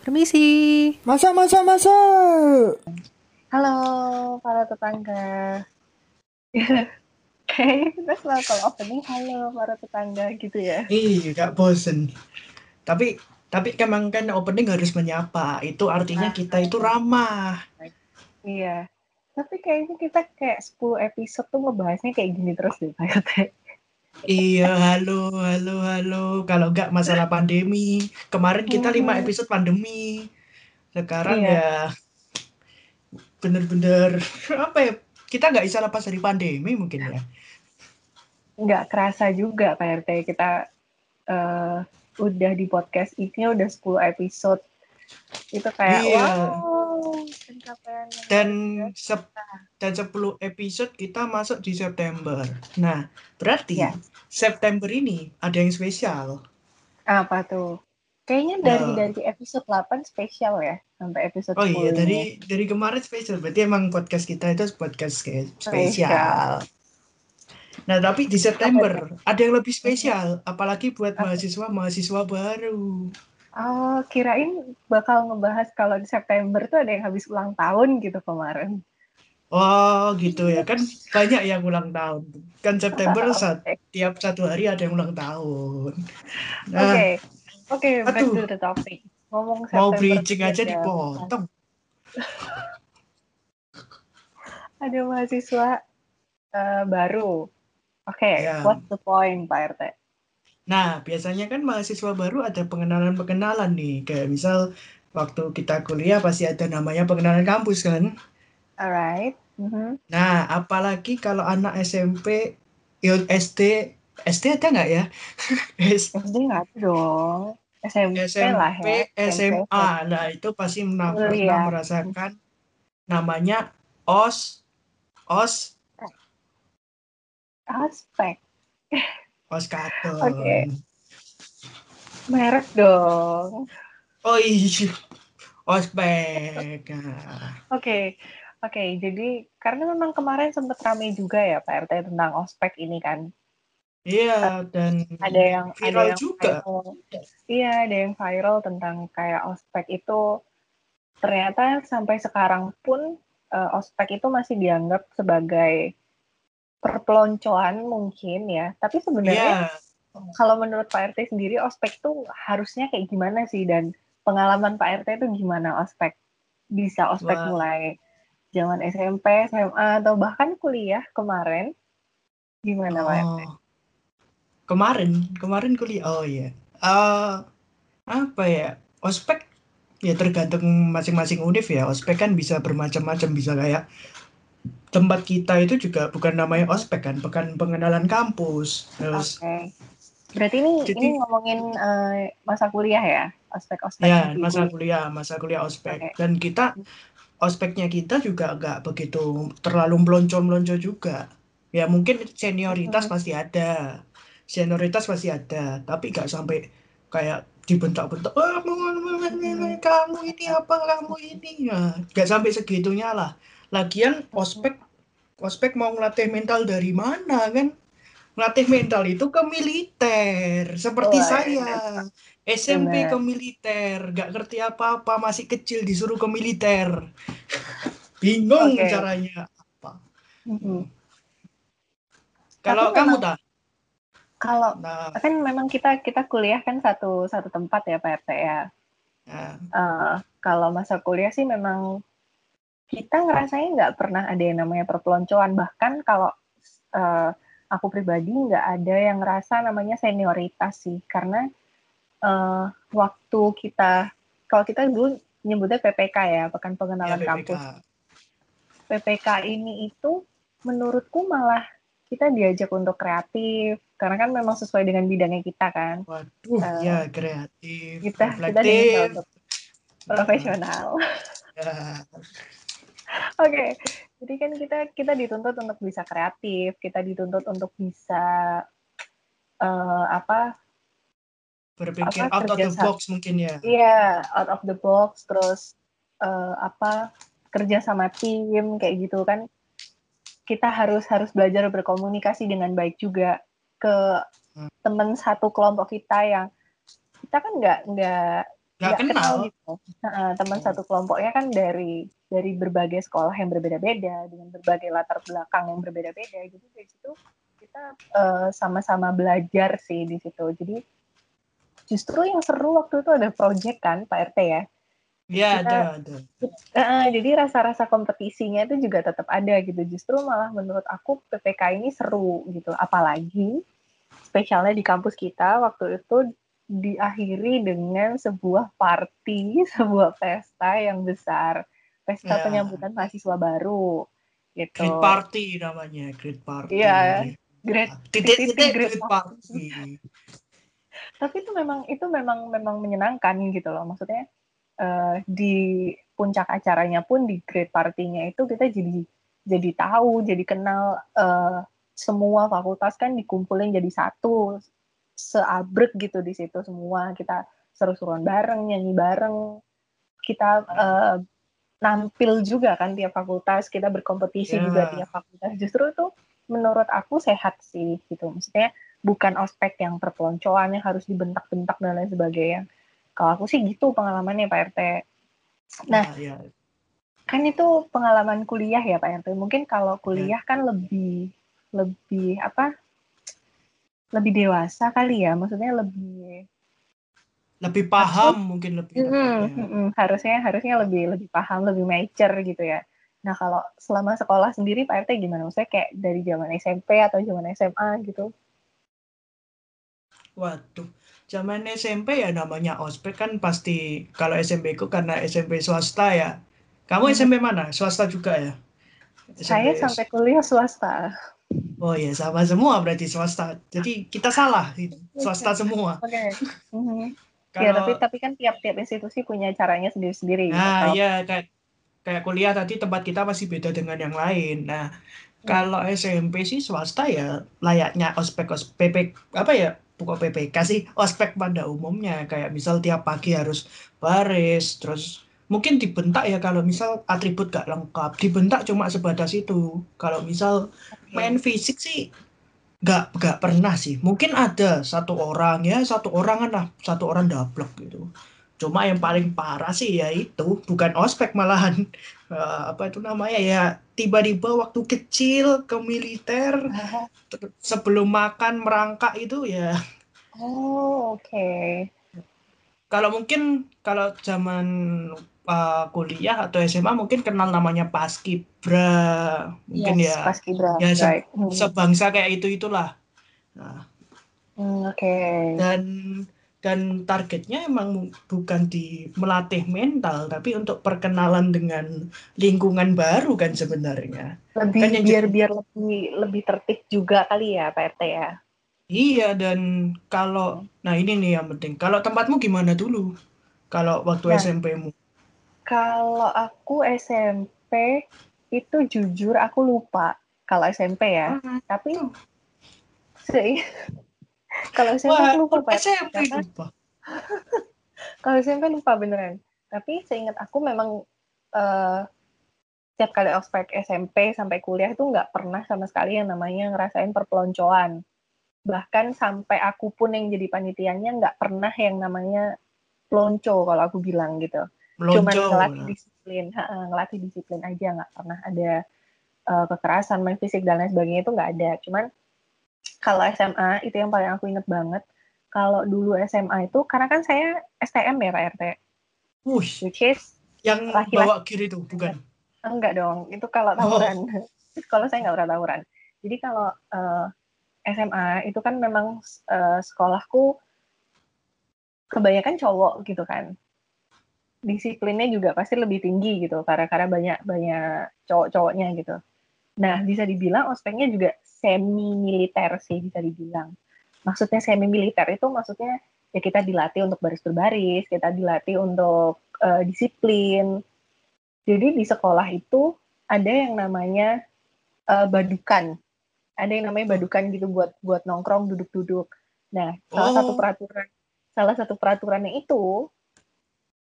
Permisi. Masa, masa, masa. Halo para tetangga. Kayaknya kita selalu kalau opening halo para tetangga gitu ya. Ih, gak bosen. Tapi tapi emang kan opening harus menyapa. Itu artinya kita itu ramah. Iya. Tapi kayaknya kita kayak 10 episode tuh ngebahasnya kayak gini terus deh Pak. Iya, halo, halo, halo. Kalau nggak masalah pandemi. Kemarin kita lima Mhm. episode pandemi. Sekarang Iya. ya bener-bener apa ya? Kita nggak bisa lepas dari pandemi mungkin ya. Nggak kerasa juga Pak RT kita eh, udah di podcast ini udah 10 episode. Itu kayak Iya. wow, Dan sep- dan 10 episode kita masuk di September. Nah, berarti Ya. September ini ada yang spesial. apa tuh? Kayaknya dari Ya. dari episode 8 spesial ya sampai episode Oh 10 iya, ini. dari dari kemarin spesial. Berarti emang podcast kita itu podcast kayak Spesial. spesial. Nah, tapi di September ada yang lebih spesial, apalagi buat mahasiswa-mahasiswa baru. Oh, kirain bakal ngebahas kalau di September tuh ada yang habis ulang tahun gitu kemarin. Oh, gitu ya. Kan banyak yang ulang tahun. Kan September saat Oke, tiap satu hari ada yang ulang tahun. oke, Nah, oke, back aduh. to the topic. Ngomong mau September bridging aja dipotong. Ada mahasiswa eh, baru. Oke, Ya. what's the point, Pak RT? Nah, biasanya kan mahasiswa baru ada pengenalan-pengenalan nih. Kayak misal waktu kita kuliah pasti ada namanya pengenalan kampus kan. Alright. Mhm. Nah, apalagi kalau anak SMP, ya SD, SD ada nggak ya? SD nggak ada dong. SMP, lah ya. SMP, SMA. Nah, itu pasti pernah, pernah Kuliah. merasakan namanya OS, OS, Oskaton. Oke. Merek dong. Oh iya, Ospek. Oke, oke. Jadi karena memang kemarin sempat ramai juga ya Pak RT tentang ospek ini kan. Iya, dan Ada yang viral ada yang juga. viral. Iya, ada yang viral tentang kayak ospek itu ternyata sampai sekarang pun eh, ospek itu masih dianggap sebagai perpeloncoan mungkin ya. Tapi sebenarnya Iya, kalau menurut Pak RT sendiri ospek tuh harusnya kayak gimana sih dan pengalaman Pak RT itu gimana ospek? Bisa ospek Wah. mulai zaman SMP, SMA atau bahkan kuliah kemarin? Gimana Pak RT? Oh, kemarin, kemarin kuliah. Oh iya. Eh, apa ya? Ospek ya tergantung masing-masing univ ya. Ospek kan bisa bermacam-macam, bisa kayak tempat kita itu juga bukan namanya ospek kan, bukan pengenalan kampus. Terus Oke. Berarti ini Jadi- ini ngomongin eh, masa kuliah ya, ospek-ospek. ya masa kuliah. masa kuliah ospek. Oke. Dan kita ospeknya kita juga nggak begitu terlalu melonco-melonco juga. Ya mungkin senioritas Mhm. pasti ada, senioritas pasti ada, tapi nggak sampai kayak dibentak-bentak, "Ah, mau- mau- mau- Mhm. kamu ini apa, kamu ini, ya nggak sampai segitunya lah. Lagian ospek, ospek mau ngelatih mental dari mana kan? Ngelatih mental itu ke militer, seperti Wah, saya. SMP Benar. ke militer, nggak ngerti apa-apa, masih kecil disuruh ke militer. Bingung Oke. caranya. Mhm. Kalau Tapi kamu memang- tak? Kalau Nah, kan memang kita kita kuliah kan satu satu tempat ya Pak RT ya. nah, Eh, kalau masa kuliah sih memang kita ngerasain nggak pernah ada yang namanya perpeloncoan. Bahkan kalau eh, aku pribadi nggak ada yang ngerasa namanya senioritas sih. Karena eh, waktu kita kalau kita dulu nyebutnya PPK ya pekan ya pengenalan PPK. kampus. PPK ini itu menurutku malah kita diajak untuk kreatif. Karena kan memang sesuai dengan bidangnya kita kan. Waduh, Eh, ya kreatif, kita kita reflektif. untuk profesional. Ya, Oke, jadi kan kita kita dituntut untuk bisa kreatif, kita dituntut untuk bisa eh, apa? berpikir Apa, out of the kerja box mungkin ya. Iya, out of the box, terus eh, apa? Kerja sama tim kayak gitu kan. Kita harus harus belajar berkomunikasi dengan baik juga ke Hmm. teman satu kelompok kita yang kita kan nggak nggak nggak kenal. gitu. Nah, teman oh. satu kelompoknya kan dari dari berbagai sekolah yang berbeda-beda dengan berbagai latar belakang yang berbeda-beda. Jadi dari situ kita uh, sama-sama belajar sih di situ. Jadi justru yang seru waktu itu ada project kan Pak RT ya. Iya ada ada. Uh, jadi rasa-rasa kompetisinya itu juga tetap ada gitu. Justru malah menurut aku PPK ini seru gitu. Apalagi spesialnya di kampus kita waktu itu diakhiri dengan sebuah party, sebuah pesta yang besar, pesta yeah. penyambutan mahasiswa baru. Gitu. Great party namanya, great party. Iya, great, titik, titik, great, great party. Tapi itu memang itu memang memang menyenangkan gitu loh. Maksudnya uh, di puncak acaranya pun di great partinya itu kita jadi jadi tahu, jadi kenal uh, semua fakultas kan dikumpulin jadi satu seabrek gitu di situ semua. Kita seru-seruan bareng nyanyi bareng. Kita uh, nampil juga kan tiap fakultas. Kita berkompetisi yeah. juga tiap fakultas. Justru itu menurut aku sehat sih gitu. Maksudnya bukan ospek yang perpeloncoan yang harus dibentak-bentak dan lain sebagainya. Kalau aku sih gitu pengalamannya Pak RT nah yeah, yeah. kan itu pengalaman kuliah ya Pak RT mungkin kalau kuliah yeah. kan lebih lebih apa lebih dewasa kali ya maksudnya lebih lebih paham Maksud, mungkin lebih mm, mm, mm, harusnya harusnya lebih lebih paham lebih mature gitu ya. Nah kalau selama sekolah sendiri Pak RT gimana? Maksudnya kayak dari zaman SMP atau zaman SMA gitu? Waduh zaman SMP ya namanya ospek kan pasti kalau SMP ku karena SMP swasta ya. Kamu hmm. SMP mana? Swasta juga ya? SMP saya sampai kuliah swasta Oh iya, sama semua berarti swasta. Jadi kita salah, swasta semua. Oke. Okay. Mm-hmm. Ya, tapi tapi kan tiap-tiap institusi punya caranya sendiri-sendiri. Nah, iya kayak kayak kuliah tadi tempat kita masih beda dengan yang lain. Nah, hmm. kalau SMP sih swasta ya layaknya ospek ospek apa ya? Bukan PPK sih, ospek pada umumnya kayak misal tiap pagi harus baris, terus mungkin dibentak ya kalau misal atribut gak lengkap dibentak cuma sebatas itu. Kalau misal main fisik sih gak gak pernah sih. Mungkin ada satu orang ya satu orang kan lah satu orang dablek gitu. Cuma yang paling parah sih ya itu bukan ospek malahan. Uh, apa itu namanya ya tiba-tiba waktu kecil ke militer sebelum makan merangkak itu ya. Oh oke. Okay. kalau mungkin kalau zaman uh, kuliah atau SMA mungkin kenal namanya paskibra mungkin yes, ya. Paskibra ya se right. Hmm. sebangsa kayak itu itulah. Nah. Mm, oke. Okay. dan dan targetnya emang bukan di melatih mental tapi untuk perkenalan dengan lingkungan baru kan sebenarnya. Lebih kan biar biar lebih lebih tertib juga kali ya Pak RT ya? Iya dan kalau nah ini nih yang penting. Kalau tempatmu gimana dulu? Kalau waktu nah, SMP-mu kalau aku SMP itu jujur aku lupa kalau SMP ya. Hmm. Tapi sih kalau SMP Wah, lupa Pak. SMP lupa. kalau SMP lupa beneran. Tapi seingat aku memang uh, setiap kali ospek SMP sampai kuliah itu nggak pernah sama sekali yang namanya ngerasain perpeloncoan. Bahkan sampai aku pun yang jadi panitianya nggak pernah yang namanya pelonco kalau aku bilang gitu. Cuma ngelatih disiplin, ngelatih disiplin aja nggak pernah ada uh, kekerasan, main fisik dan lain sebagainya itu nggak ada. Cuman kalau SMA itu yang paling aku inget banget. Kalau dulu SMA itu karena kan saya STM ya Pak RT. Wush, which is yang laki -laki. bawa kiri itu bukan? Enggak dong, itu kalau tawuran. Oh. kalau saya nggak pernah tawuran. Jadi kalau uh, eh, SMA itu kan memang uh, sekolahku kebanyakan cowok gitu kan disiplinnya juga pasti lebih tinggi gitu karena karena banyak banyak cowok-cowoknya gitu. Nah bisa dibilang ospeknya juga semi militer sih bisa dibilang. Maksudnya semi militer itu maksudnya ya kita dilatih untuk baris berbaris, kita dilatih untuk uh, disiplin. Jadi di sekolah itu ada yang namanya uh, badukan, ada yang namanya badukan gitu buat buat nongkrong duduk-duduk. Nah salah oh. satu peraturan salah satu peraturannya itu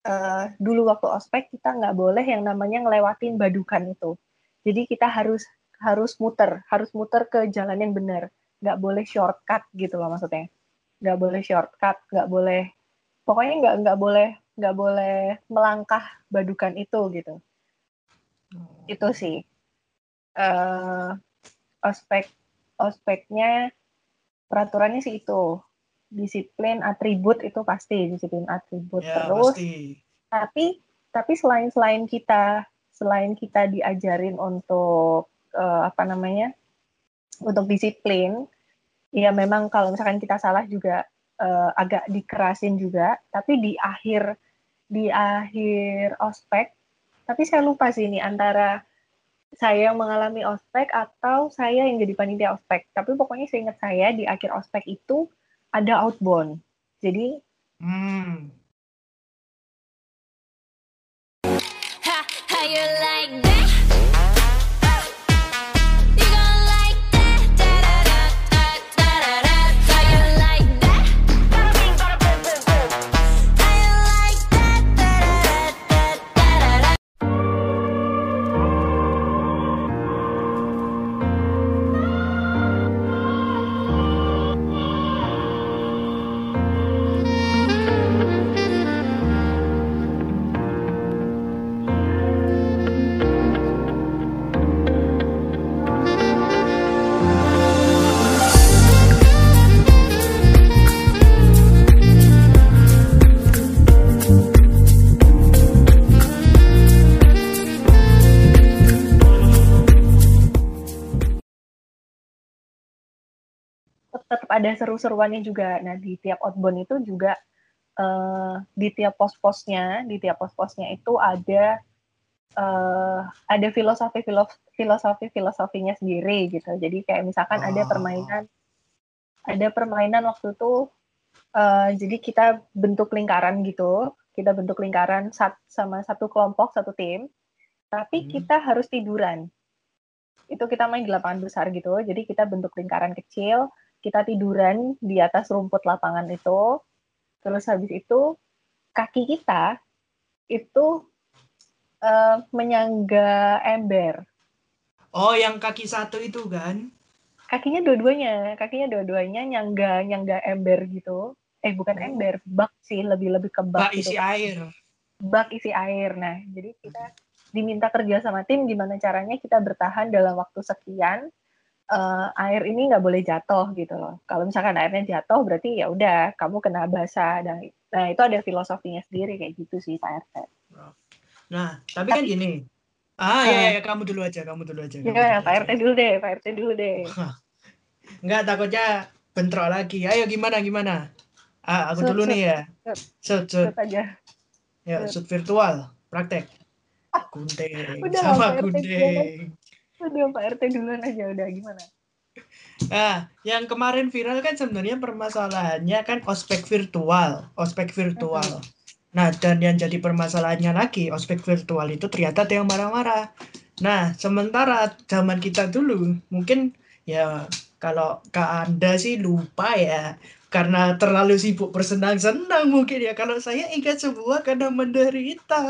uh, dulu waktu ospek kita nggak boleh yang namanya ngelewatin badukan itu. Jadi kita harus harus muter, harus muter ke jalan yang benar. Nggak boleh shortcut gitu loh maksudnya. Nggak boleh shortcut, nggak boleh, pokoknya nggak nggak boleh nggak boleh melangkah badukan itu gitu Oh. itu sih uh, ospek ospeknya peraturannya sih itu disiplin atribut itu pasti disiplin atribut Ya, terus. pasti. tapi tapi selain selain kita selain kita diajarin untuk uh, apa namanya untuk disiplin ya memang kalau misalkan kita salah juga uh, agak dikerasin juga. Tapi di akhir di akhir ospek tapi saya lupa sih ini antara saya yang mengalami ospek atau saya yang jadi panitia ospek. Tapi pokoknya saya ingat saya di akhir ospek itu ada outbound jadi Hmm. Ha, how ada seru-seruannya juga. Nah, di tiap outbound itu juga eh, di tiap pos-posnya, di tiap pos-posnya itu ada eh, ada filosofi filosofi filosofinya sendiri gitu. Jadi kayak misalkan ada Oh. permainan ada permainan waktu itu eh, jadi kita bentuk lingkaran gitu. Kita bentuk lingkaran sat, sama satu kelompok, satu tim. Tapi Hmm. kita harus tiduran. Itu kita main di lapangan besar gitu. Jadi kita bentuk lingkaran kecil, kita tiduran di atas rumput lapangan itu. Terus habis itu kaki kita itu eh, menyangga ember. Oh, yang kaki satu itu kan? Kakinya dua-duanya, kakinya dua-duanya nyangga nyangga ember gitu. Eh bukan Oh. ember, bak sih lebih lebih ke bak Bak gitu. isi air. Bak isi air. Nah, jadi kita diminta kerja sama tim gimana caranya kita bertahan dalam waktu sekian eh, air ini nggak boleh jatuh gitu loh. Kalau misalkan airnya jatuh berarti ya udah kamu kena basah dan nah itu ada filosofinya sendiri kayak gitu sih Pak RT. Nah, tapi kan gini. Ah, ya, ya, ya, kamu dulu aja, kamu dulu aja. kamu Ya, dulu Pak aja. RT dulu deh, Pak RT dulu deh. Enggak, takutnya bentrok lagi. Ayo, gimana, gimana? Ah, aku Sud, dulu sud, nih ya. sud. Sud, sud. Aja. Ya, sud. virtual. Praktek. Gunting. Udah, sama gunting. Udah Pak RT duluan aja udah gimana? Nah, yang kemarin viral kan sebenarnya permasalahannya kan ospek virtual, ospek virtual. Nah, dan yang jadi permasalahannya lagi, ospek virtual itu ternyata ada yang marah-marah. Nah, sementara zaman kita dulu, mungkin ya kalau Kak Anda sih lupa ya, karena terlalu sibuk bersenang-senang mungkin ya. Kalau saya ingat semua karena menderita.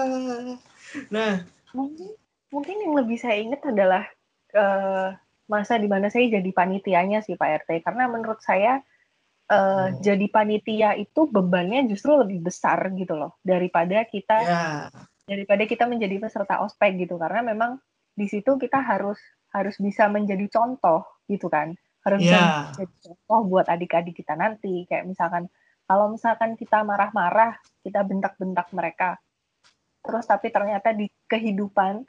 Nah, Mungkin mungkin yang lebih saya ingat adalah eh, masa di mana saya jadi panitianya sih Pak RT karena menurut saya eh, Oh. jadi panitia itu bebannya justru lebih besar gitu loh daripada kita ya, daripada kita menjadi peserta ospek gitu. Karena memang di situ kita harus harus bisa menjadi contoh gitu kan. Harus bisa ya, menjadi contoh buat adik-adik kita nanti. Kayak misalkan kalau misalkan kita marah-marah kita bentak-bentak mereka. Terus tapi ternyata di kehidupan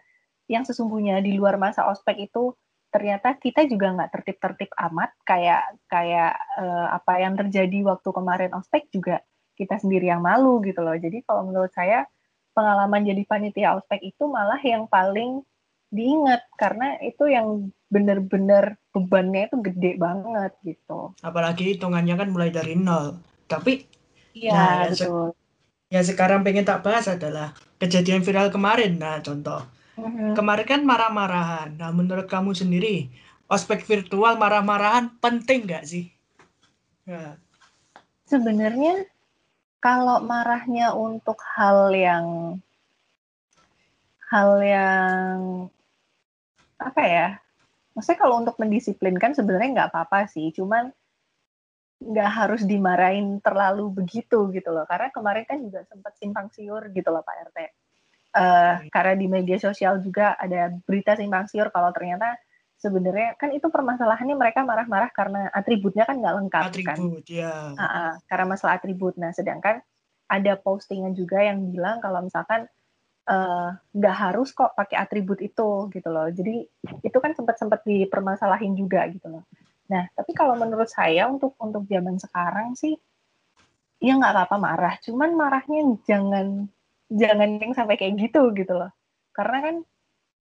yang sesungguhnya di luar masa ospek itu ternyata kita juga nggak tertib-tertib amat kayak kayak eh, apa yang terjadi waktu kemarin ospek juga kita sendiri yang malu gitu loh jadi kalau menurut saya pengalaman jadi panitia ospek itu malah yang paling diingat karena itu yang bener-bener bebannya itu gede banget gitu. apalagi hitungannya kan mulai dari nol. Tapi Iya Nah, ya, betul. yang sekarang pengen tak bahas adalah kejadian viral kemarin. Nah, contoh. Mhm. Kemarin kan marah-marahan. Nah, menurut kamu sendiri, ospek virtual marah-marahan penting nggak sih? Nah, Sebenarnya kalau marahnya untuk hal yang hal yang apa ya? Maksudnya kalau untuk mendisiplinkan sebenarnya nggak apa-apa sih. Cuman nggak harus dimarahin terlalu begitu gitu loh. Karena kemarin kan juga sempat simpang siur gitu loh Pak RT. Eh, karena di media sosial juga ada berita simpang siur kalau ternyata sebenarnya kan itu permasalahannya mereka marah-marah karena atributnya kan nggak lengkap kan. atribut ya Ah, ah, karena masalah atribut. Nah, sedangkan ada postingan juga yang bilang kalau misalkan eh, nggak harus kok pakai atribut itu gitu loh. Jadi itu kan sempat sempat dipermasalahin juga gitu loh. Nah, tapi kalau menurut saya untuk untuk zaman sekarang sih ya nggak apa-apa marah. Cuman marahnya jangan jangan yang sampai kayak gitu gitu loh. Karena kan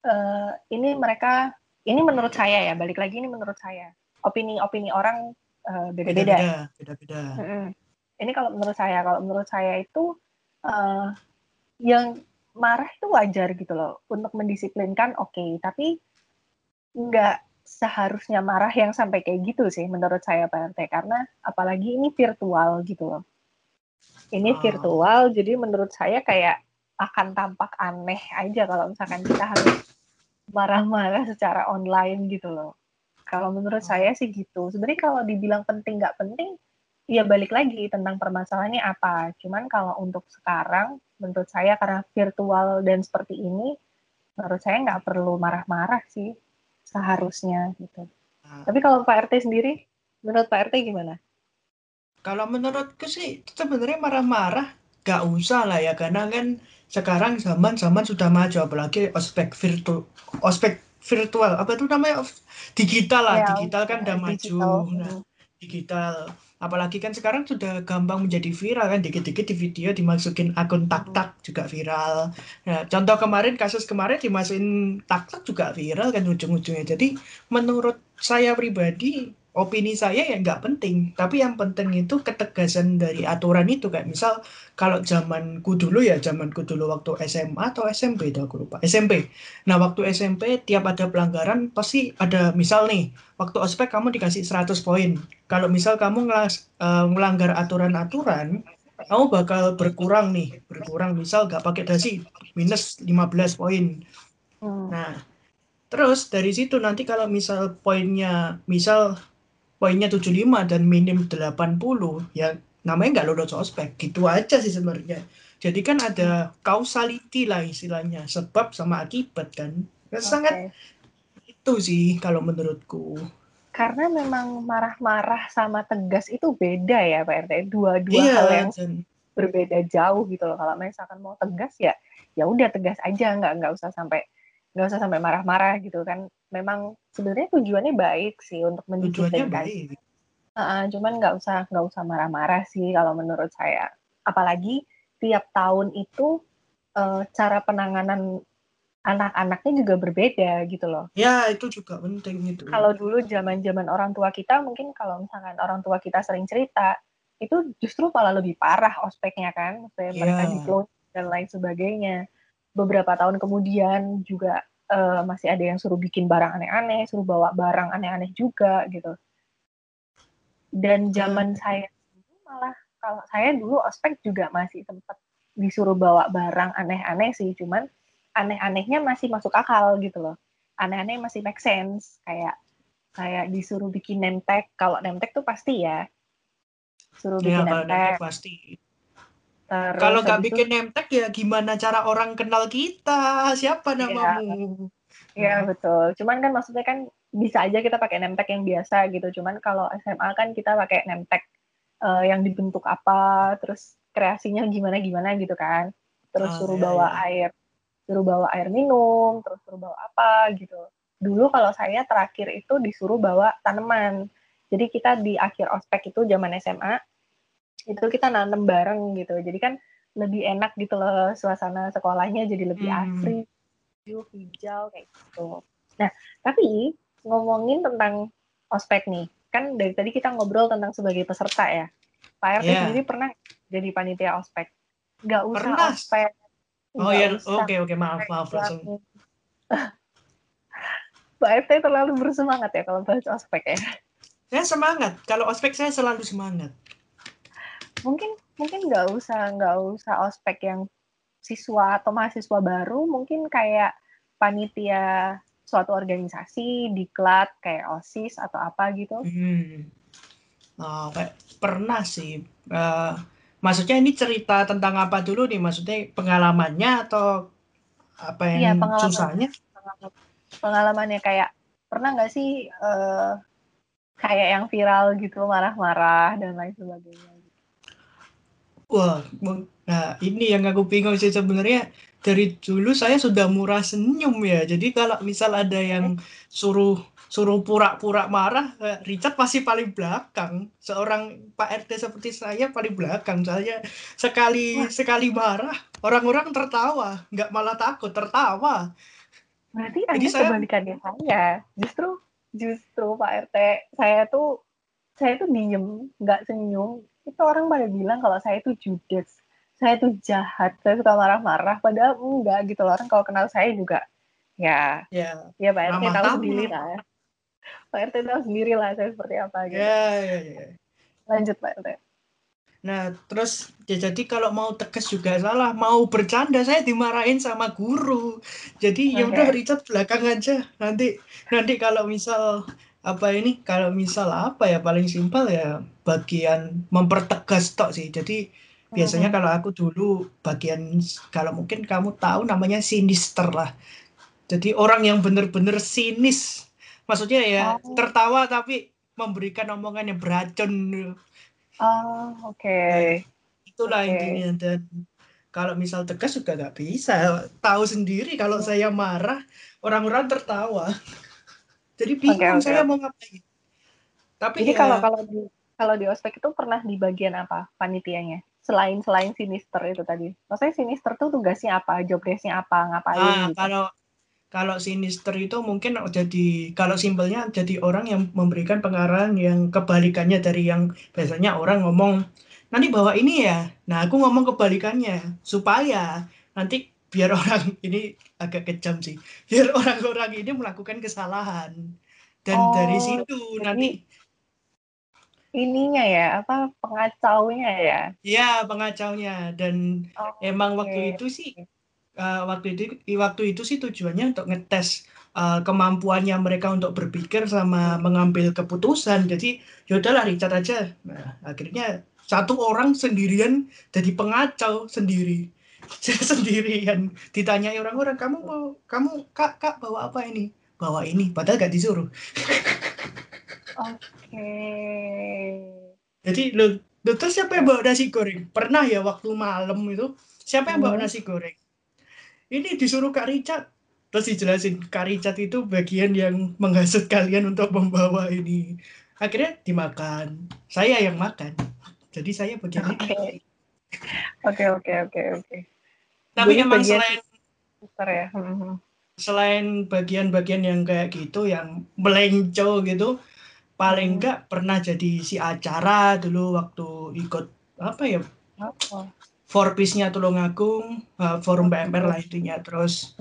eh, ini mereka ini menurut saya ya balik lagi ini menurut saya opini-opini orang eh, beda-beda. beda-beda Mm-mm. Ini kalau menurut saya, kalau menurut saya itu eh, yang marah itu wajar gitu loh untuk mendisiplinkan oke, tapi nggak seharusnya marah yang sampai kayak gitu sih menurut saya Pak RT karena apalagi ini virtual gitu loh. Ini Ah. virtual jadi menurut saya kayak akan tampak aneh aja kalau misalkan kita harus marah-marah secara online gitu loh. Kalau menurut Ah. saya sih gitu. Sebenarnya kalau dibilang penting nggak penting, ya balik lagi tentang permasalahannya apa. Cuman kalau untuk sekarang, menurut saya karena virtual dan seperti ini, menurut saya nggak perlu marah-marah sih seharusnya gitu. Nah, Tapi kalau Pak RT sendiri, menurut Pak RT gimana? Kalau menurutku sih sebenarnya marah-marah gak usah lah ya. Karena kan sekarang zaman zaman sudah maju apalagi ospek virtual ospek virtual. Apa itu namanya? Digital lah. Ya, digital kan udah maju. digital. nah digital. Apalagi kan sekarang sudah gampang menjadi viral kan. Dikit-dikit di video dimasukin akun tak tak juga viral. Nah contoh kemarin kasus kemarin dimasukin tak tak juga viral kan ujung-ujungnya. Jadi menurut saya pribadi opini saya ya nggak penting. Tapi yang penting itu ketegasan dari aturan itu kayak misal kalau zamanku dulu ya zamanku dulu waktu SMA atau SMP itu aku lupa. SMP nah waktu SMP tiap ada pelanggaran pasti ada misal nih waktu ospek kamu dikasih 100 poin. Kalau misal kamu ngelas- eh, melanggar aturan-aturan kamu bakal berkurang nih. Berkurang misal nggak pakai dasi minus 15 poin. Hmm. Nah, terus dari situ nanti kalau misal poinnya, misal poinnya 75 dan minim 80, ya namanya nggak lulus ospek. Gitu aja sih sebenarnya. Jadi kan ada causality lah istilahnya, sebab sama akibat kan. Ya, Sangat Oke. itu sih kalau menurutku. Karena memang marah-marah sama tegas itu beda ya Pak RT. Dua-dua Iya, hal yang dan berbeda jauh gitu loh. Kalau misalkan mau tegas ya, ya udah tegas aja, nggak nggak usah sampai nggak usah sampai marah-marah gitu kan. Memang sebenarnya tujuannya baik sih untuk mendisiplinkan. Heeh, cuman nggak usah nggak usah marah-marah sih kalau menurut saya. Apalagi tiap tahun itu eh, cara penanganan anak-anaknya juga berbeda gitu loh. Ya, itu juga penting itu. Kalau dulu zaman-zaman orang tua kita mungkin kalau misalkan orang tua kita sering cerita itu justru malah lebih parah ospeknya kan, maksudnya mereka Iya. diplot dan lain sebagainya. Beberapa tahun kemudian juga eh, masih ada yang suruh bikin barang aneh-aneh, suruh bawa barang aneh-aneh juga gitu. Dan zaman saya dulu malah kalau saya dulu ospek juga masih sempat disuruh bawa barang aneh-aneh sih, cuman aneh-anehnya masih masuk akal gitu loh. Aneh-aneh masih make sense kayak kayak disuruh bikin tag. Kalau tag tuh pasti ya. Suruh Ya, bikin tag. name pasti. Terus Kalau nggak bikin name tag ya gimana cara orang kenal kita? Siapa Iya. namamu? Iya betul. Cuman kan maksudnya kan bisa aja kita pakai name tag yang biasa gitu. Cuman kalau SMA kan kita pakai name tag eh, yang dibentuk apa, terus kreasinya gimana gimana gitu kan. Terus Ah, suruh iya, bawa iya. air, suruh bawa air minum, terus suruh bawa apa gitu. Dulu kalau saya terakhir itu disuruh bawa tanaman. Jadi kita di akhir ospek itu zaman SMA itu kita nanam bareng gitu. Jadi kan lebih enak gitu loh suasana sekolahnya jadi lebih Hmm. asri, hijau, kayak gitu. Nah, tapi ngomongin tentang ospek nih, kan dari tadi kita ngobrol tentang sebagai peserta ya. Pak RT Iya. sendiri pernah jadi panitia ospek? Nggak usah Pernah. ospek. Oh ya, oke oke maaf maaf langsung. Pak RT terlalu bersemangat ya kalau bahas ospek ya. Saya semangat. Kalau ospek saya selalu semangat. Mungkin mungkin nggak usah nggak usah ospek yang siswa atau mahasiswa baru, mungkin kayak panitia suatu organisasi, diklat kayak OSIS atau apa gitu. Hmm. Oh, kayak pernah sih. Eh, maksudnya ini cerita tentang apa dulu nih? Maksudnya pengalamannya atau apa yang Iya, pengalaman. susahnya? Pengalaman- pengalamannya kayak pernah nggak sih eh, kayak yang viral gitu marah-marah dan lain sebagainya Wah, nah ini yang aku bingung sih sebenarnya dari dulu saya sudah murah senyum ya. Jadi kalau misal ada yang suruh suruh pura-pura marah, eh, Richard pasti paling belakang. Seorang Pak RT seperti saya paling belakang. Saya sekali sekali marah, orang-orang tertawa, nggak malah takut, tertawa. berarti Jadi saya- kebalikannya saya justru justru Pak RT saya tuh saya tuh diem nggak senyum itu orang pada bilang kalau saya tuh judes saya tuh jahat saya suka marah-marah padahal enggak gitu loh orang kalau kenal saya juga ya Ya, ya Pak RT tahu tamah. sendiri lah Pak RT tahu sendiri lah saya seperti apa gitu ya, ya, ya. lanjut Pak RT Nah, terus ya jadi kalau mau tegas juga salah, mau bercanda saya dimarahin sama guru. Jadi ya Oke. udah Richard belakang aja. Nanti nanti kalau misal apa ini, kalau misal apa ya paling simpel ya bagian mempertegas tok sih. Jadi biasanya kalau aku dulu bagian kalau mungkin kamu tahu namanya sinister lah. Jadi orang yang bener-bener sinis. Maksudnya ya Oh. tertawa tapi memberikan omongan yang beracun. oh oke itulah Oke. intinya dan kalau misal tegas juga nggak bisa tahu sendiri kalau saya marah orang-orang tertawa jadi bingung oke. saya mau ngapain tapi Jadi ya, kalau kalau di kalau di ospek itu pernah di bagian apa panitianya? Selain selain sinister itu tadi. Maksudnya sinister tuh tugasnya apa? Job desk-nya apa? Ngapain ah, gitu? kalau kalau sinister itu mungkin jadi kalau simpelnya jadi orang yang memberikan pengarahan yang kebalikannya dari yang biasanya orang ngomong nanti bawa ini ya nah aku ngomong kebalikannya supaya nanti biar orang ini agak kejam sih biar orang-orang ini melakukan kesalahan dan Oh, dari situ jadi- nanti Ininya ya, apa pengacaunya ya? ya pengacaunya. Dan Oh, emang waktu itu sih eh, waktu itu waktu itu sih tujuannya untuk ngetes eh, kemampuannya mereka untuk berpikir sama mengambil keputusan. Jadi yaudahlah Richard aja. Nah, akhirnya satu orang sendirian jadi pengacau sendiri. Sendirian. Ditanyai orang-orang kamu mau kamu kak kak bawa apa ini? Bawa ini. Padahal gak disuruh. Oke. Jadi lo lo terus siapa yang bawa nasi goreng? Pernah ya waktu malam itu? Siapa yang bawa Hmm. nasi goreng? Ini disuruh Kak Richard. Terus dijelasin Kak Richard itu bagian yang menghasut kalian untuk membawa ini. Akhirnya dimakan. Saya yang makan. Jadi saya bagian ini. Oke, oke, oke, oke. tapi Jadi emang bagian- selain Sinister ya. Hmm. selain bagian-bagian yang kayak gitu yang melenco gitu paling enggak pernah jadi si acara dulu waktu ikut apa ya Oh. Forbes-nya Tulungagung, uh, forum PMR lah intinya. Terus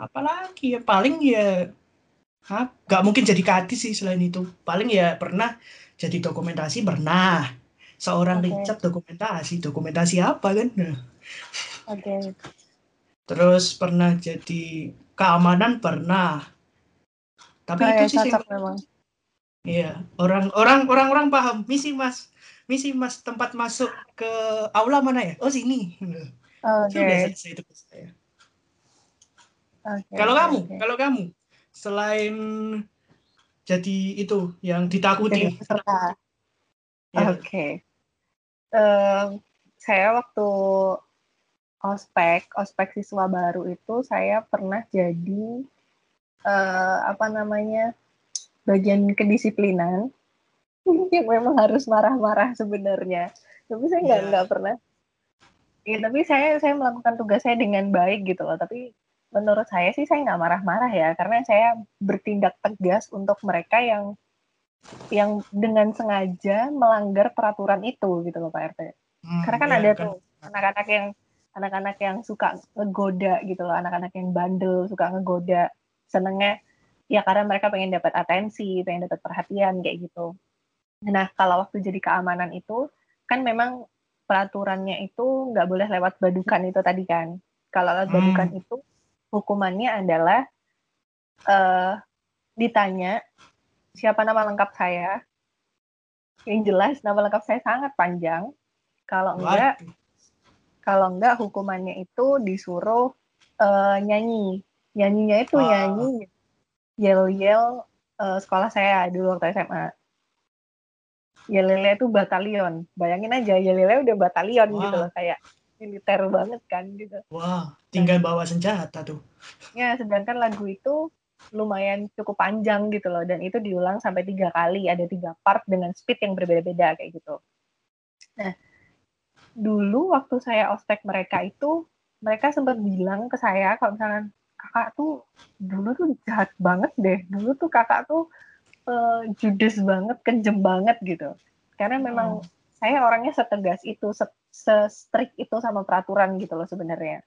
apalagi ya paling ya Hah? Gak mungkin jadi kadis sih selain itu. Paling ya pernah jadi dokumentasi pernah. Seorang Oke. Richard dokumentasi, dokumentasi apa kan? Nah, Oke. terus pernah jadi keamanan pernah. Tapi itu ya, sih memang. Iya, orang orang orang orang paham. Misi Mas, misi Mas tempat masuk ke aula mana ya? Oh sini. Oke. Sudah selesai itu saya. Oke, Kalau kamu, kalau kamu selain jadi itu yang ditakuti, Jadi peserta. ya, Oke. Em, saya waktu ospek, ospek siswa baru itu saya pernah jadi eh, apa namanya bagian kedisiplinan yang memang harus marah-marah sebenarnya. Tapi saya nggak nggak pernah. Ya, tapi saya saya melakukan tugas saya dengan baik gitu loh. Tapi menurut saya sih saya nggak marah-marah ya, karena saya bertindak tegas untuk mereka yang yang dengan sengaja melanggar peraturan itu gitu loh Pak RT. Hmm, Karena kan ya, ada tuh anak-anak yang anak-anak yang suka ngegoda gitu loh, anak-anak yang bandel suka ngegoda, senengnya ya karena mereka pengen dapat atensi, pengen dapat perhatian kayak gitu. Nah kalau waktu jadi keamanan itu kan memang peraturannya itu nggak boleh lewat badukan itu tadi kan. Kalau lewat Hmm. badukan itu hukumannya adalah eh ditanya siapa nama lengkap saya, Yang jelas nama lengkap saya sangat panjang. Kalau enggak, kalau enggak hukumannya itu disuruh eh, nyanyi. Nyanyinya itu Ah. nyanyi yel-yel eh, sekolah saya dulu waktu SMA. Yel-yelnya itu batalion. Bayangin aja yel-yelnya udah batalion Wah. gitu loh kayak militer banget kan gitu. Wah, tinggal bawa senjata tuh. Ya, sedangkan lagu itu lumayan cukup panjang gitu loh dan itu diulang sampai tiga kali ada tiga part dengan speed yang berbeda-beda kayak gitu. Nah, dulu waktu saya ospek mereka itu mereka sempat bilang ke saya kalau misalkan kakak tuh dulu tuh jahat banget deh dulu tuh kakak tuh eh, judes banget kejem banget gitu karena memang Oh. saya orangnya setegas itu se, strict itu sama peraturan gitu loh sebenarnya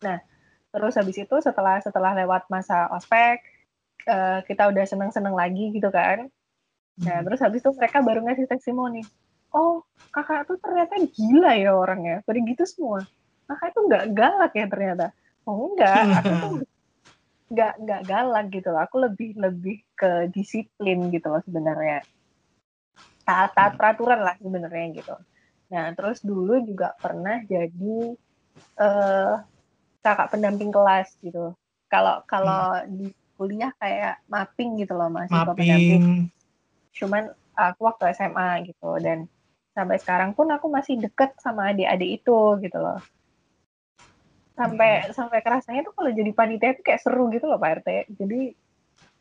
nah terus habis itu setelah setelah lewat masa ospek eh, kita udah seneng-seneng lagi gitu kan Nah, Hmm. terus habis itu mereka baru ngasih testimoni. Oh, kakak tuh ternyata gila ya orangnya. Pada gitu semua. Kakak itu nggak galak ya ternyata. Oh enggak, aku tuh nggak nggak galak gitu loh. Aku lebih lebih ke disiplin gitu loh sebenarnya. Taat taat peraturan lah sebenarnya gitu. Nah, terus dulu juga pernah jadi eh kakak pendamping kelas gitu. Kalau kalau di kuliah kayak mapping gitu loh pendamping Mapping. cuman aku waktu SMA gitu dan sampai sekarang pun aku masih deket sama adik-adik itu gitu loh sampai sampai kerasanya tuh kalau jadi panitia itu kayak seru gitu loh Pak RT jadi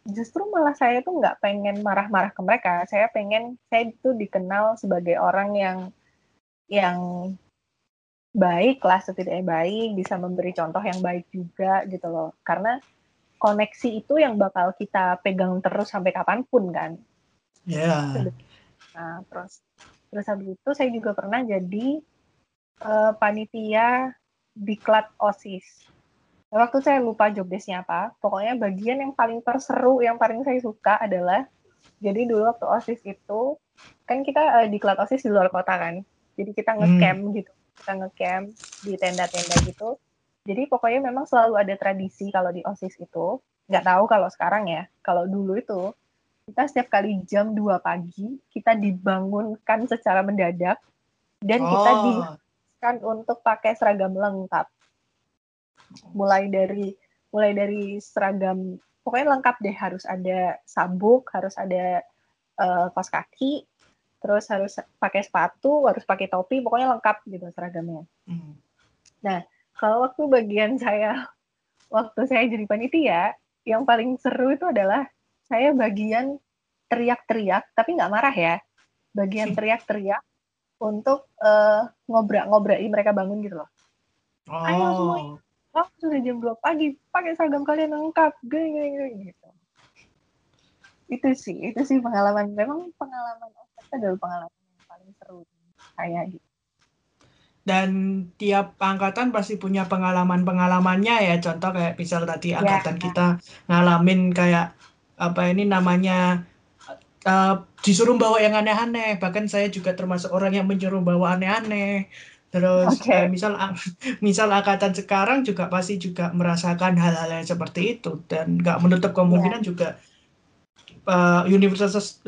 justru malah saya tuh nggak pengen marah-marah ke mereka. Saya pengen saya itu dikenal sebagai orang yang yang baik lah setidaknya baik bisa memberi contoh yang baik juga gitu loh. Karena koneksi itu yang bakal kita pegang terus sampai kapan pun kan. Ya. Nah, terus terus habis itu saya juga pernah jadi eh, panitia diklat OSIS. Nah, Waktu saya lupa job desk-nya apa, pokoknya bagian yang paling terseru, yang paling saya suka adalah jadi dulu waktu OSIS itu kan kita eh, diklat OSIS di luar kota kan. Jadi kita Hmm. nge-camp gitu. Kita nge-camp di tenda-tenda gitu. Jadi pokoknya memang selalu ada tradisi kalau di OSIS itu. Nggak tahu kalau sekarang ya. Kalau dulu itu kita setiap kali jam 2 pagi kita dibangunkan secara mendadak dan kita Oh, diharuskan untuk pakai seragam lengkap. Mulai dari mulai dari seragam pokoknya lengkap deh harus ada sabuk, harus ada eh, kaos kaki, terus harus pakai sepatu, harus pakai topi, pokoknya lengkap gitu seragamnya. hmm. Kalau waktu bagian saya waktu saya jadi panitia, yang paling seru itu adalah saya bagian teriak-teriak, tapi nggak marah ya. Bagian teriak-teriak untuk eh, ngobrak-ngobraki mereka bangun gitu loh. Ayo semuanya. Oh, Oh, sudah jam 2 pagi, pakai seragam kalian lengkap, gini, gini, gini, gitu. Itu sih, itu sih pengalaman. Memang pengalaman itu adalah pengalaman yang paling seru saya gitu. dan tiap angkatan pasti punya pengalaman-pengalamannya ya. Contoh kayak misal tadi Ya. angkatan kita ngalamin kayak apa ini namanya eh, disuruh bawa yang aneh-aneh. Bahkan saya juga termasuk orang yang menyuruh bawa aneh-aneh. Terus Oke. eh, misal misal angkatan sekarang juga pasti juga merasakan hal-hal yang seperti itu dan nggak menutup kemungkinan juga eh, universitas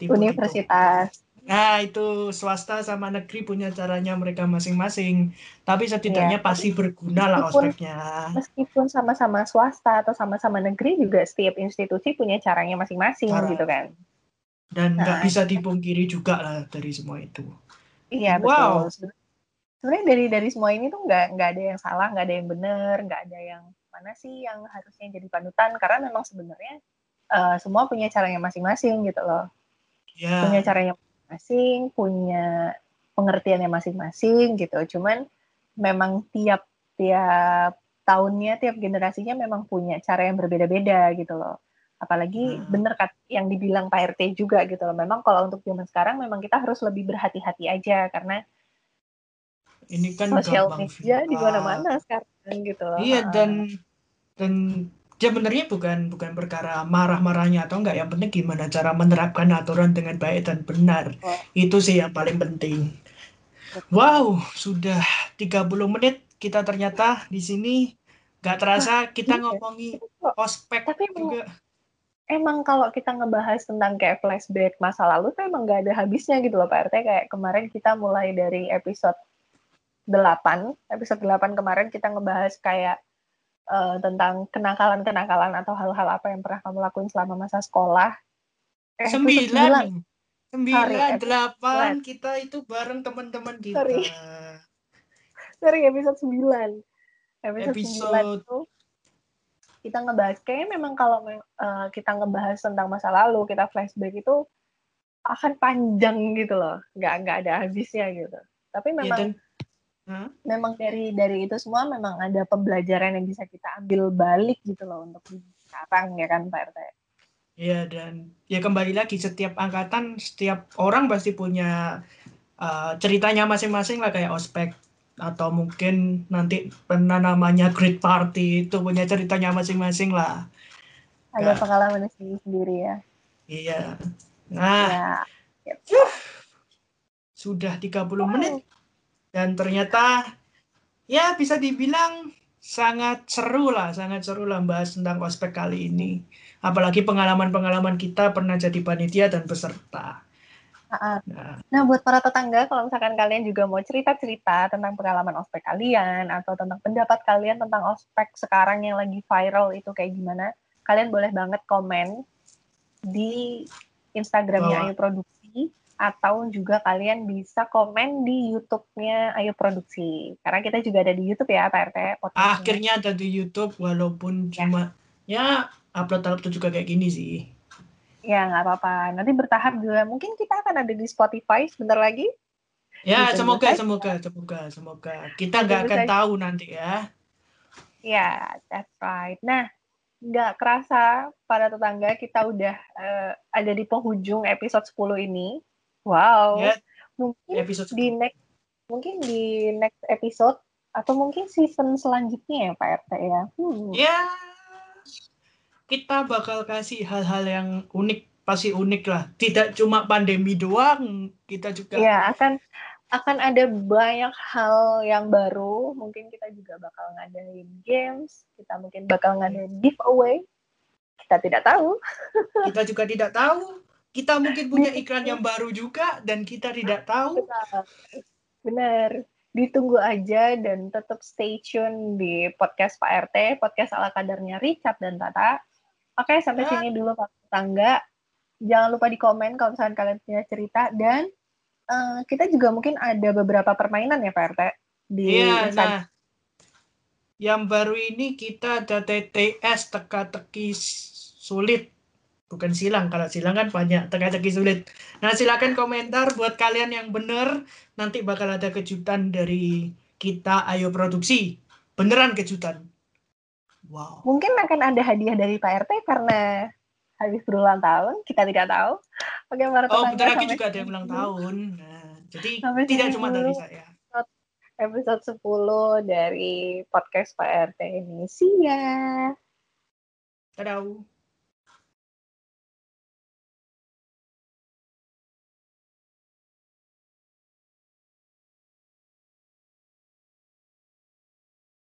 tipu, tipu. Universitas. Nah, itu swasta sama negeri punya caranya mereka masing-masing. Tapi setidaknya Iya. pasti berguna lah Meskipun- ospeknya. Meskipun sama-sama swasta atau sama-sama negeri juga setiap institusi punya caranya masing-masing Cara. gitu kan. Dan nggak Nah, bisa dipungkiri juga lah dari semua itu. Iya Wow. betul. Sebenarnya dari dari semua ini tuh nggak nggak ada yang salah, nggak ada yang benar, nggak ada yang mana sih yang harusnya jadi panutan karena memang sebenarnya eh, semua punya caranya masing-masing gitu loh. Ya, Punya caranya masing-masing, punya pengertiannya masing-masing gitu. Cuman memang tiap tiap tahunnya, tiap generasinya memang punya cara yang berbeda-beda gitu loh. Apalagi Hmm. bener kan yang dibilang Pak RT juga gitu loh. Memang kalau untuk zaman sekarang memang kita harus lebih berhati-hati aja karena ini kan sosial gampang media di mana-mana sekarang gitu loh. Iya, Ah. dan dan sebenarnya bukan bukan perkara marah-marahnya atau enggak. Yang penting gimana cara menerapkan aturan dengan baik dan benar. Oh. Itu sih yang paling penting. Wow, sudah 30 menit kita ternyata di sini nggak terasa kita iya. ngomongi ospek Tapi emang, juga. emang kalau kita ngebahas tentang kayak flashback masa lalu tuh emang nggak ada habisnya gitu loh Pak RT kayak kemarin kita mulai dari episode 8 episode 8 kemarin kita ngebahas kayak eh, tentang kenakalan-kenakalan atau hal-hal apa yang pernah kamu lakuin selama masa sekolah Eh, Sembilan. Sembilan, delapan. Kita itu bareng teman-teman kita. Sorry. sorry episode 9 episode, Episode- 9 itu kita ngebahas kayaknya memang kalau eh, kita ngebahas tentang masa lalu kita flashback itu akan panjang gitu loh nggak nggak ada habisnya gitu tapi Ya, memang dan Hah? memang dari dari itu semua memang ada pembelajaran yang bisa kita ambil balik gitu loh untuk sekarang ya kan Pak RT Ya dan ya kembali lagi setiap angkatan setiap orang pasti punya uh, ceritanya masing-masing lah kayak ospek atau mungkin nanti pernah namanya great party itu punya ceritanya masing-masing lah. ada pengalaman sendiri sendiri ya. Iya. Nah, ya sudah 30 menit dan ternyata ya bisa dibilang sangat seru lah, sangat seru lah bahas tentang ospek kali ini. Apalagi pengalaman-pengalaman kita pernah jadi panitia dan peserta. Ah, ah. Nah, Nah, buat para tetangga, kalau misalkan kalian juga mau cerita-cerita tentang pengalaman ospek kalian atau tentang pendapat kalian tentang ospek sekarang yang lagi viral itu kayak gimana, kalian boleh banget komen di Instagramnya. Ayu Produksi atau juga kalian bisa komen di YouTube-nya Ayu Produksi. Karena kita juga ada di YouTube ya, Pak RT. podcastnya. akhirnya ada di YouTube walaupun cuma ya upload-upload juga kayak gini sih. Ya, nggak apa-apa. Nanti bertahap juga. Mungkin kita akan ada di Spotify sebentar lagi. Ya, Ditunggu semoga, saja. semoga, semoga, semoga. Kita nggak akan saja. tahu nanti ya. Ya, that's right. Nah, nggak kerasa para tetangga kita udah eh, ada di penghujung episode 10 ini. Wow. Ya, Mungkin episode di next mungkin di next episode atau mungkin season selanjutnya ya Pak RT ya. Hmm. Ya, kita bakal kasih hal-hal yang unik, pasti unik lah. Tidak cuma pandemi doang, kita juga. Ya, akan akan ada banyak hal yang baru. Mungkin kita juga bakal ngadain games, kita mungkin bakal ngadain giveaway. Kita tidak tahu. Kita juga tidak tahu. Kita mungkin punya iklan yang baru juga dan kita tidak tahu. Benar. Benar. Ditunggu aja dan tetap stay tune di podcast Pak RT, podcast ala kadarnya Richard dan Tata. Oke, sampai Ya. sini dulu Pak Tangga. Jangan lupa di komen kalau misalkan kalian punya cerita dan eh, kita juga mungkin ada beberapa permainan ya Pak RT di Iya, Instagram. nah. Yang baru ini kita ada TTS teka-teki sulit. Bukan silang, kalau silang kan banyak, teka-teki sulit. Nah, silakan komentar buat kalian yang bener. Nanti bakal ada kejutan dari kita Ayo Produksi. Beneran kejutan. Wow. Mungkin akan ada hadiah dari Pak RT karena habis berulang tahun, kita tidak tahu. Oke, para Oh, bentar lagi juga ada yang ulang tahun. Nah, jadi Sampai tidak cuma dari saya. episode 10 dari podcast Pak RT ini. See ya! Dadah.